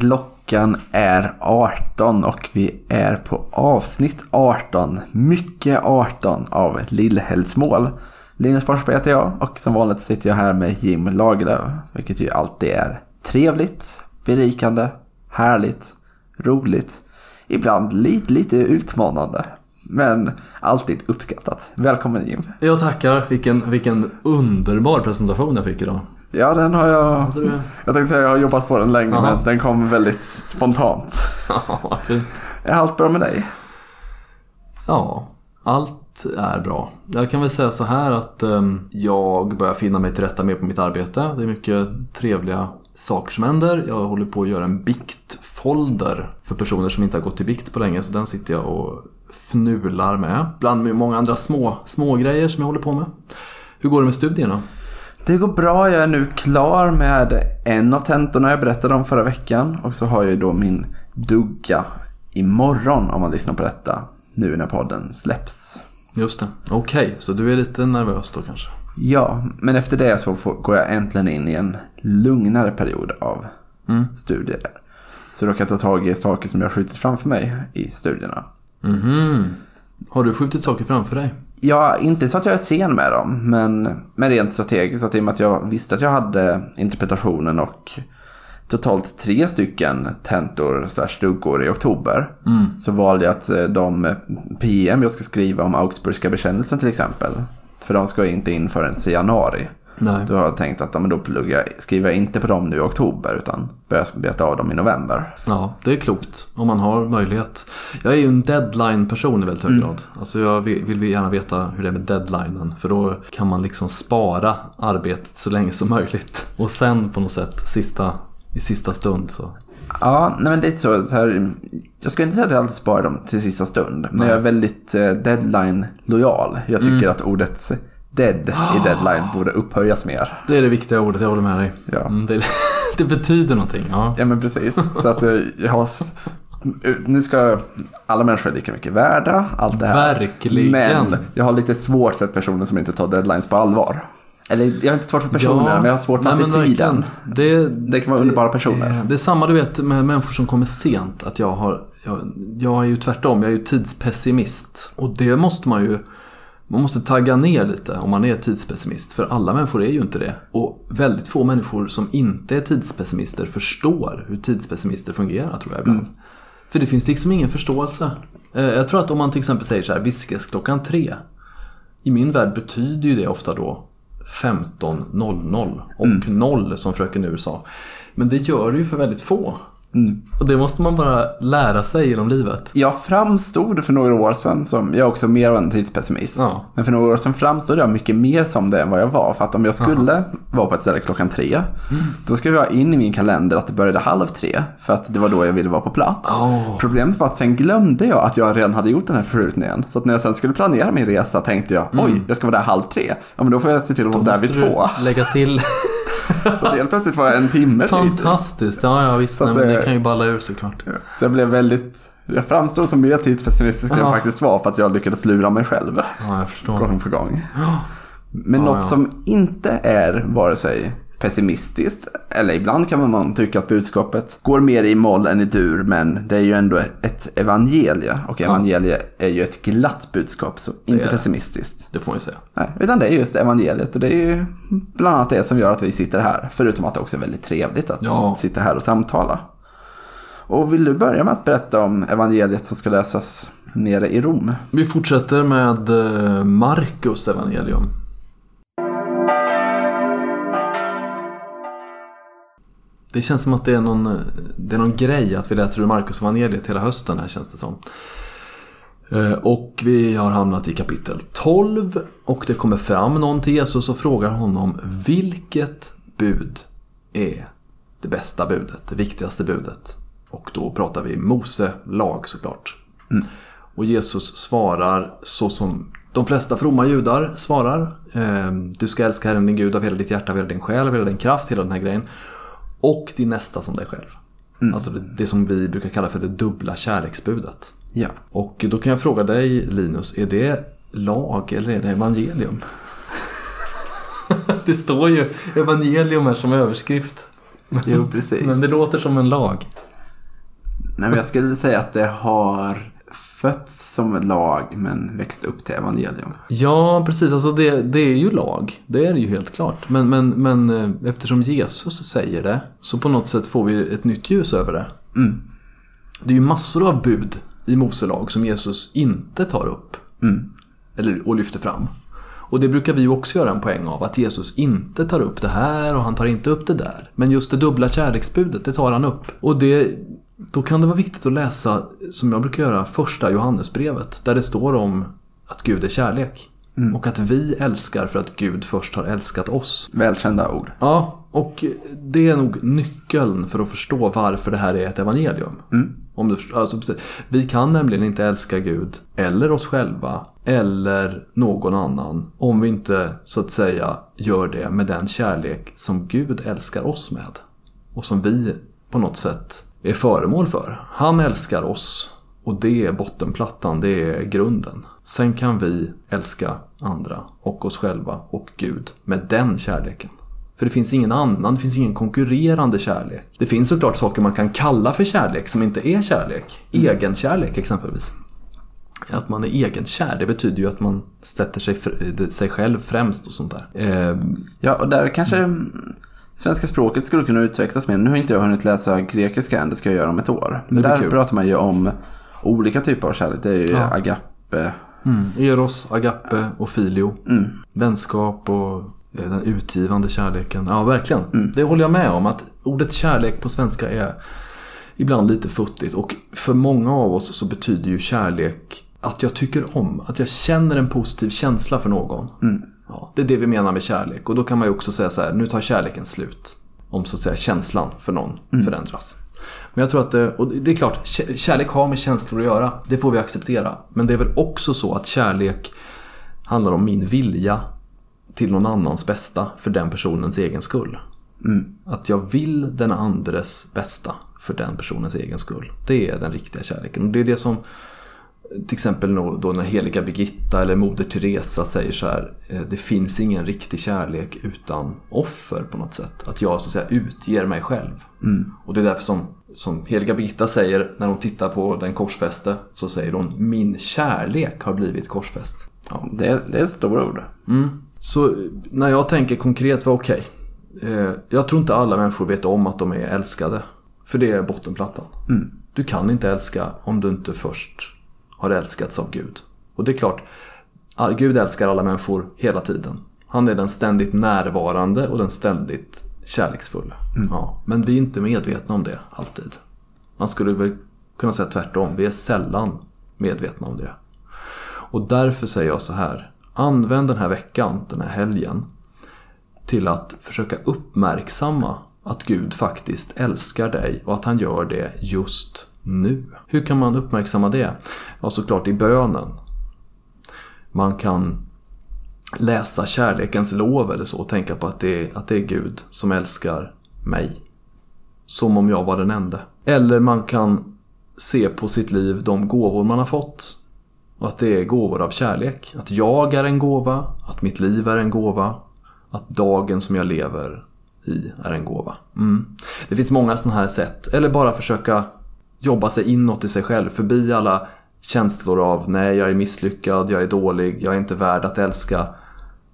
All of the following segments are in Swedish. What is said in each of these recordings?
Klockan är 18 och vi är på avsnitt 18. Mycket 18 av Lillhällsmål. Linus Forsberg heter jag och som vanligt sitter jag här med Jim Lagerlöf. Vilket ju alltid är trevligt, berikande, härligt, roligt. Ibland lite, lite utmanande. Men alltid uppskattat. Välkommen Jim. Jag tackar. Vilken, vilken underbar presentation jag fick idag. Ja, den har jag... Jag tänkte säga jag har jobbat på den länge, Jaha. men den kom väldigt spontant. Ja, fint. Är allt bra med dig? Ja, allt är bra. Jag kan väl säga så här att ehm, jag börjar finna mig till rätta mer på mitt arbete. Det är mycket trevliga saker som händer. Jag håller på att göra en biktfolder för personer som inte har gått till bikt på länge. Så den sitter jag och fnular med. Bland många andra små, små grejer som jag håller på med. Hur går det med studierna? Det går bra, jag är nu klar med en av tentorna jag berättade om förra veckan. Och så har jag då min dugga imorgon om man lyssnar på detta. Nu när podden släpps. Just det. Okej, så du är lite nervös då kanske? Ja, men efter det så får, går jag äntligen in i en lugnare period av studier. Så då kan jag ta tag i saker som jag har skjutit framför mig i studierna. Mhm. Har du skjutit saker framför dig? Ja, inte så att jag är sen med dem, men, men rent strategiskt. Att i och med att jag visste att jag hade interpretationen och totalt tre stycken tentor duggor i oktober. Så valde jag att eh, de PM jag ska skriva om Augsburgska bekännelsen till exempel. För de ska inte in förrän i januari. Nej. Då har jag tänkt att ja, men då pluggar skriver jag inte på dem nu i oktober utan börjar beta av dem i november. Ja, det är klokt om man har möjlighet. Jag är ju en deadline-person i väldigt hög grad. Alltså jag vill, vill gärna veta hur det är med deadlinen. För då kan man liksom spara arbetet så länge som möjligt. Och sen på något sätt sista, i sista stund så. Ja, nej men det är så, så här, jag skulle inte säga att jag alltid sparar dem till sista stund. Men jag är väldigt eh, deadline-lojal. Jag tycker att ordet dead i deadline borde upphöjas mer. Det är det viktiga ordet, jag håller med dig. Ja. Mm, det, det betyder någonting. Ja. Ja men precis. Så att eh, jag har... Nu ska alla människor är lika mycket värda, allt det här. Verkligen. Men jag har lite svårt för personer som inte tar deadlines på allvar. Eller jag har inte svårt för personerna, men jag har svårt för nej, attityden. Det, Det kan vara underbara personer. Det, det är samma du vet med människor som kommer sent. Att jag, har, jag, jag är ju tvärtom, jag är ju tidspessimist. Och det måste man ju, man måste tagga ner lite om man är tidspessimist. För alla människor är ju inte det. Och väldigt få människor som inte är tidspessimister förstår hur tidspessimister fungerar tror jag ibland. För det finns liksom ingen förståelse. Eh, Jag tror att om man till exempel säger så här, viskas klockan tre. I min värld betyder ju det ofta då 15.00 och 0 som fröken Ur sa. Men det gör det ju för väldigt få. Och det måste man bara lära sig genom livet. Jag framstod för några år sedan som, jag är också mer av en tidspessimist. Ja. Men för några år sedan framstod jag mycket mer som det än vad jag var. För att om jag skulle vara på ett ställe klockan tre, då skulle jag in i min kalender att det började halv tre. För att det var då jag ville vara på plats. Åh. Problemet var att sen glömde jag att jag redan hade gjort den här förskjutningen. Så att när jag sen skulle planera min resa tänkte jag, oj, jag ska vara där halv tre. Ja men då får jag se till att vara där vid två. lägga till. Så att helt plötsligt var jag en timme. Fantastiskt. Ja, ja visst. Så Nej, men det det- kan ju balla ur såklart. Så jag blev väldigt, jag framstod som mer tidspessimistisk än jag Ja. faktiskt var för att jag lyckades lura mig själv. Ja, jag förstår. gång för gång. Men Ja, något ja. som inte är vare sig pessimistiskt, eller ibland kan man tycka att budskapet går mer i moll än i dur, men det är ju ändå ett evangelie. Och evangelie är ju ett glatt budskap, så inte är det. pessimistiskt. Det får man ju säga. Nej, utan det är just evangeliet och det är ju bland annat det som gör att vi sitter här. Förutom att det också är väldigt trevligt att Ja. sitta här och samtala. Och vill du börja med att berätta om evangeliet som ska läsas nere i Rom? Vi fortsätter med eh, Markus evangelium. Det känns som att det är någon, eh, det är någon grej att vi läser ur Markus evangeliet hela hösten här känns det som. Eh, Och vi har hamnat i kapitel 12 och det kommer fram någon till Jesus och frågar honom vilket bud är det bästa budet, det viktigaste budet. Och då pratar vi Mose lag såklart. Och Jesus svarar så som de flesta fromma judar svarar. Eh, Du ska älska Herren din Gud av hela ditt hjärta, av hela din själ, av hela din kraft, hela den här grejen. Och din nästa som dig själv. Alltså det, det som vi brukar kalla för det dubbla kärleksbudet. Ja. Och då kan jag fråga dig Linus, är det lag eller är det evangelium? det står ju evangelium här som överskrift. Jo, precis. Men det låter som en lag. Nej, men jag skulle säga att det har fötts som en lag men växt upp till evangelium. Ja, precis. Alltså det, det är ju lag. Det är det ju helt klart. Men, men, men eh, eftersom Jesus säger det så på något sätt får vi ett nytt ljus över det. Mm. Det är ju massor av bud i Mose lag som Jesus inte tar upp. Mm. Eller, och lyfter fram. Och det brukar vi också göra en poäng av. Att Jesus inte tar upp det här och han tar inte upp det där. Men just det dubbla kärleksbudet, det tar han upp. Och det, då kan det vara viktigt att läsa, som jag brukar göra, första Johannesbrevet. Där det står om att Gud är kärlek. Och att vi älskar för att Gud först har älskat oss. Välkända ord. Ja, och det är nog nyckeln för att förstå varför det här är ett evangelium. Om du, förstår- alltså, precis. vi kan nämligen inte älska Gud, eller oss själva, eller någon annan om vi inte så att säga gör det med den kärlek som Gud älskar oss med. Och som vi på något sätt är föremål för. Han älskar oss och det är bottenplattan, det är grunden. Sen kan vi älska andra och oss själva och Gud med den kärleken. För det finns ingen annan, det finns ingen konkurrerande kärlek. Det finns såklart saker man kan kalla för kärlek som inte är kärlek. Egenkärlek exempelvis. Att man är egenkär, det betyder ju att man sätter sig, sig själv främst och sånt där. Eh, Ja, och där kanske mm, svenska språket skulle kunna utvecklas mer. Nu har inte jag hunnit läsa grekiska än, det ska jag göra om ett år. Men Det där kul. pratar man ju om olika typer av kärlek. Det är ju Ja. agape. Mm. Eros, agape och filio. Mm. Vänskap och eh, den utgivande kärleken. Ja, verkligen. Det håller jag med om. Att ordet kärlek på svenska är ibland lite futtigt. Och för många av oss så betyder ju kärlek att jag tycker om. Att jag känner en positiv känsla för någon. Ja, det är det vi menar med kärlek. Och då kan man ju också säga så här, nu tar kärleken slut. Om så att säga känslan för någon förändras. Men jag tror att det, och det är klart, kä- kärlek har med känslor att göra. Det får vi acceptera. Men det är väl också så att kärlek handlar om min vilja till någon annans bästa för den personens egen skull. Att jag vill den andres bästa för den personens egen skull. Det är den riktiga kärleken. Och det är det som till exempel då när heliga Birgitta eller Moder Teresa säger så här. eh, Det finns ingen riktig kärlek utan offer på något sätt. Att jag så att säga utger mig själv. Och det är därför som, som heliga Birgitta säger när hon tittar på den korsfäste. Så säger hon min kärlek har blivit korsfäst. Ja. Det, är- det är stora ord. Så eh, när jag tänker konkret var okej. Eh, jag tror inte alla människor vet om att de är älskade. För det är bottenplattan. Du kan inte älska om du inte först har älskats av Gud. Och det är klart, Gud älskar alla människor hela tiden. Han är den ständigt närvarande och den ständigt kärleksfulla. Ja, men vi är inte medvetna om det alltid. Man skulle väl kunna säga tvärtom. Vi är sällan medvetna om det. Och därför säger jag så här. Använd den här veckan, den här helgen, till att försöka uppmärksamma att Gud faktiskt älskar dig och att han gör det just nu. Hur kan man uppmärksamma det? Ja, såklart i bönen. Man kan läsa kärlekens lov eller så och tänka på att det, är, att det är Gud som älskar mig. Som om jag var den enda. Eller man kan se på sitt liv de gåvor man har fått. Och att det är gåvor av kärlek. Att jag är en gåva, att mitt liv är en gåva, att dagen som jag lever i är en gåva. Mm. Det finns många sådana här sätt. Eller bara försöka jobba sig inåt i sig själv, förbi alla känslor av nej, jag är misslyckad, jag är dålig, jag är inte värd att älska.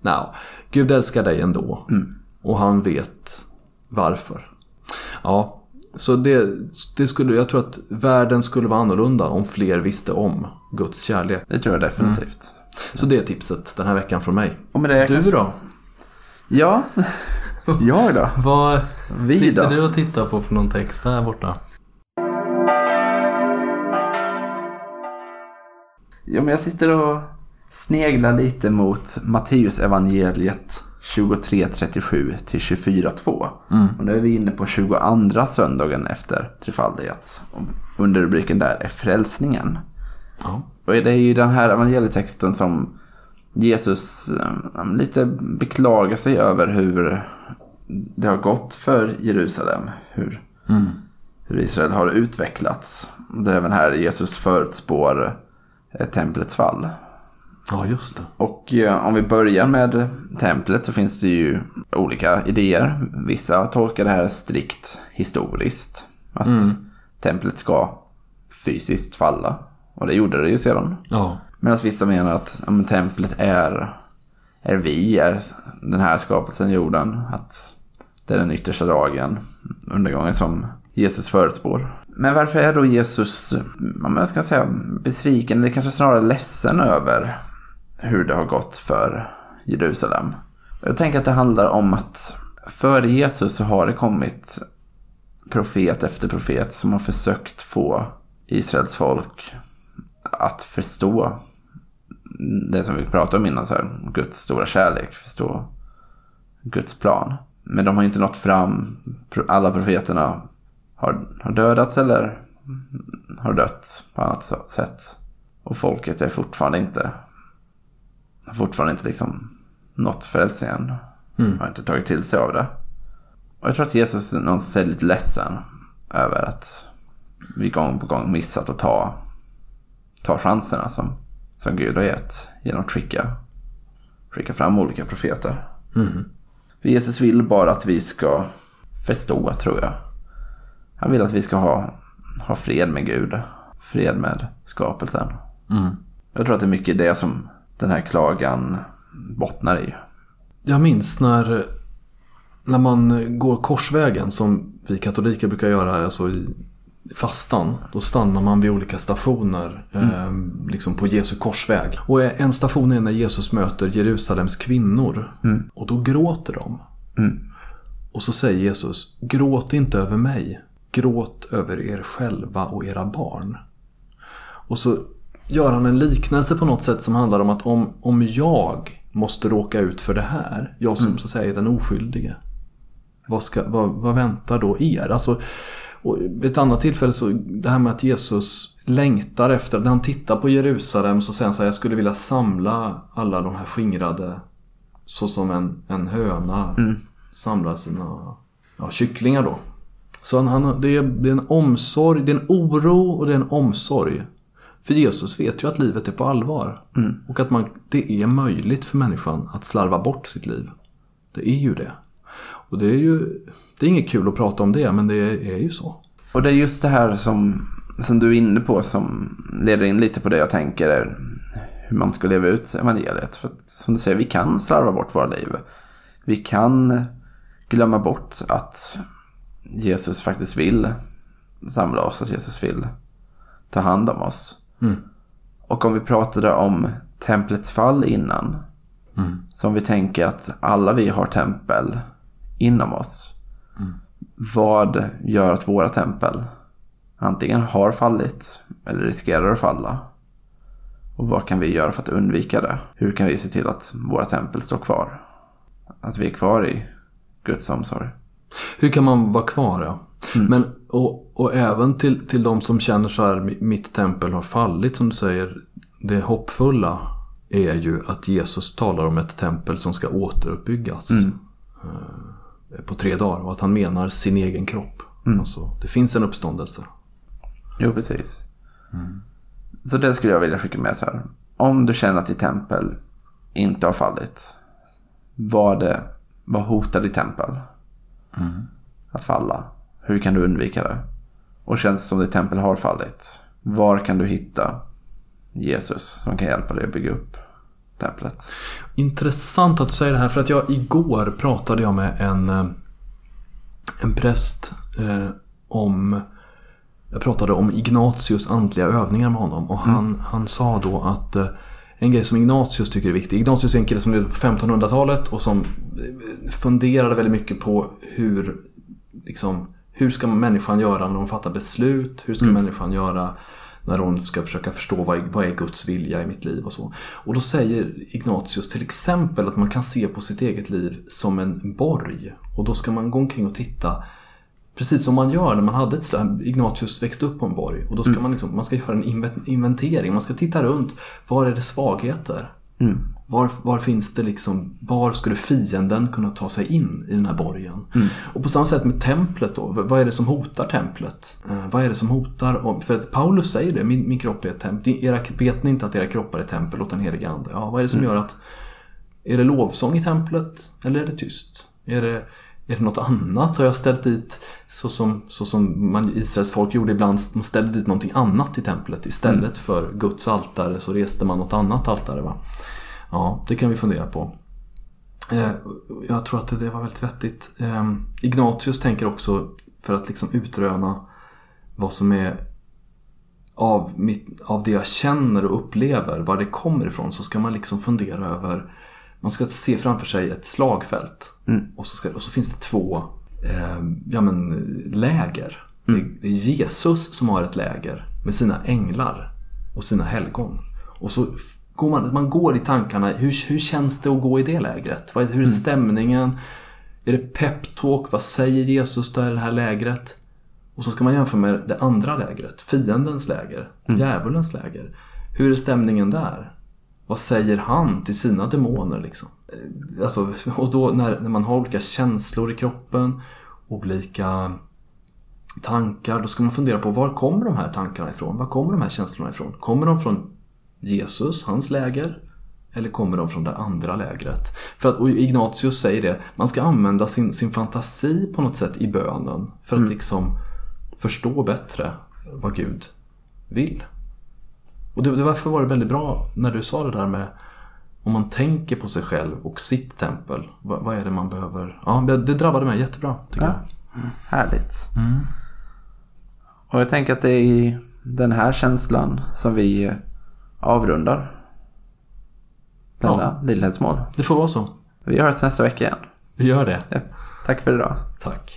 Nej, Gud älskar dig ändå. Och han vet varför. Ja, så det, det skulle, jag tror att världen skulle vara annorlunda om fler visste om Guds kärlek. Det tror jag definitivt. Så det är tipset den här veckan från mig. Och med det... Du då? Ja, jag då? Vad Vi sitter då? du och tittar på för någon text här borta? Ja, men jag sitter och sneglar lite mot Matteus evangeliet 23.37 till 24.2. Och nu är vi inne på 22 söndagen efter trefaldighet. Under rubriken där är frälsningen. Ja. Och det är ju den här evangelietexten som Jesus eh, lite beklagar sig över hur det har gått för Jerusalem. Hur, hur Israel har utvecklats. Det är även här Jesus förutspår templets fall. Ja, just det. Och eh, om vi börjar med templet så finns det ju olika idéer. Vissa tolkar det här strikt historiskt. Att templet ska fysiskt falla. Och det gjorde det ju sedan. Ja. Medan vissa menar att men, templet är, är vi, är den här skapelsen jorden. Att det är den yttersta dagen, undergången som Jesus förutspår. Men varför är då Jesus, om jag ska säga besviken, eller kanske snarare ledsen över hur det har gått för Jerusalem? Jag tänker att det handlar om att före Jesus så har det kommit profet efter profet som har försökt få Israels folk att förstå det som vi pratade om innan, så här, Guds stora kärlek, förstå Guds plan. Men de har inte nått fram. Alla profeterna har, har dödats eller har dött på annat sätt. Och folket är fortfarande inte fortfarande inte liksom nått frälsningen. Mm. Har inte tagit till sig av det. Och jag tror att Jesus någonstans är lite ledsen över att vi gång på gång missat att ta, ta chanserna som, som Gud har gett genom att skicka, skicka fram olika profeter. Mm. Jesus vill bara att vi ska förstå, tror jag. Han vill att vi ska ha, ha fred med Gud. Fred med skapelsen. Mm. Jag tror att det är mycket det som den här klagan bottnar i. Jag minns när, när man går korsvägen som vi katoliker brukar göra alltså i fastan. Då stannar man vid olika stationer mm. eh, liksom på Jesu korsväg. Och en station är när Jesus möter Jerusalems kvinnor. Mm. Och då gråter de. Mm. Och så säger Jesus, gråt inte över mig. Gråt över er själva och era barn. Och så gör han en liknelse på något sätt som handlar om att om, om jag måste råka ut för det här, jag som mm. så att säga är den oskyldige. Vad, ska, vad, vad väntar då er? Alltså, och vid ett annat tillfälle så det här med att Jesus längtar efter, när han tittar på Jerusalem så säger han så här, jag skulle vilja samla alla de här skingrade så som en, en höna mm. samlar sina ja, kycklingar då. Så han, han, det, är, det är en omsorg, det är en oro och det är en omsorg. För Jesus vet ju att livet är på allvar. Mm. Och att man, det är möjligt för människan att slarva bort sitt liv. Det är ju det. Och det är ju det är inget kul att prata om det, men det är ju så. Och det är just det här som, som du är inne på som leder in lite på det jag tänker är hur man ska leva ut evangeliet. För att, som du säger, vi kan slarva bort våra liv. Vi kan glömma bort att Jesus faktiskt vill samla oss, att Jesus vill ta hand om oss. Mm. Och om vi pratade om templets fall innan. Mm. Så om vi tänker att alla vi har tempel inom oss. Mm. Vad gör att våra tempel antingen har fallit eller riskerar att falla? Och vad kan vi göra för att undvika det? Hur kan vi se till att våra tempel står kvar? Att vi är kvar i Guds omsorg. Hur kan man vara kvar ja? Mm. Men, och, och även till, till de som känner så här, mitt tempel har fallit som du säger. Det hoppfulla är ju att Jesus talar om ett tempel som ska återuppbyggas. Mm. Eh, på tre dagar och att han menar sin egen kropp. Mm. Alltså, det finns en uppståndelse. Jo, precis. Mm. Så det skulle jag vilja skicka med så här. Om du känner att ditt tempel inte har fallit. Vad, det, vad hotar ditt tempel? Mm. Att falla. Hur kan du undvika det? Och känns som ditt tempel har fallit. Var kan du hitta Jesus som kan hjälpa dig att bygga upp templet? Intressant att du säger det här för att jag igår pratade jag med en, eh, en präst eh, om jag pratade om Ignatius andliga övningar med honom och han, mm. han sa då att eh, en grej som Ignatius tycker är viktig. Ignatius är en kille som levde på 1500-talet och som eh, funderade väldigt mycket på hur, liksom, hur ska människan göra när hon fattar beslut? Hur ska mm. människan göra när hon ska försöka förstå vad vad är Guds vilja i mitt liv och så. Och då säger Ignatius till exempel att man kan se på sitt eget liv som en borg. Och då ska man gå omkring och titta Precis som man gör när man hade ett slag. Ignatius växte upp på en borg. Och då ska mm. man, liksom, man ska göra en inventering. Man ska titta runt. Var är det svagheter? Mm. Var, var finns det liksom, var skulle fienden kunna ta sig in i den här borgen? Mm. Och på samma sätt med templet då, vad är det som hotar templet? Eh, vad är det som hotar, för att Paulus säger det, min, min kropp är ett tempel. Era, vet ni inte att era kroppar är tempel åt den helige Ande? Ja, vad är det som mm. gör att, är det lovsång i templet eller är det tyst? Är det Är det något annat? Har jag ställt dit så som, så som man, Israels folk gjorde ibland? Man ställde dit någonting annat i templet. Istället mm. för Guds altare så reste man något annat altare. Va? Ja, det kan vi fundera på. Eh, jag tror att det var väldigt vettigt. Eh, Ignatius tänker också för att liksom utröna vad som är av, mitt, av det jag känner och upplever, var det kommer ifrån, så ska man liksom fundera över man ska se framför sig ett slagfält. Mm. Och, så ska, och så finns det två eh, ja, men, läger. Mm. Det är Jesus som har ett läger med sina änglar och sina helgon. Och så går man, man går i tankarna, hur, hur känns det att gå i det lägret? Hur är mm. stämningen? Är det peptalk? Vad säger Jesus där i det här lägret? Och så ska man jämföra med det andra lägret, fiendens läger, mm. djävulens läger. Hur är stämningen där? Vad säger han till sina demoner liksom? Eh, alltså, och då när, när man har olika känslor i kroppen, olika tankar, då ska man fundera på var kommer de här tankarna ifrån? Var kommer de här känslorna ifrån? Kommer de från Jesus, hans läger? Eller kommer de från det andra lägret? För att, och Ignatius säger det, man ska använda sin, sin fantasi på något sätt i bönen för att mm. liksom förstå bättre vad Gud vill. Och det, därför var det väldigt bra när du sa det där med om man tänker på sig själv och sitt tempel. Vad, vad är det man behöver? Ja, det drabbade mig jättebra. Tycker ja. jag. Mm. Härligt. Mm. Och jag tänker att det är i den här känslan som vi avrundar denna ja. Lillhällsmål. Det får vara så. Vi hörs nästa vecka igen. Vi gör det. Tack för idag. Tack.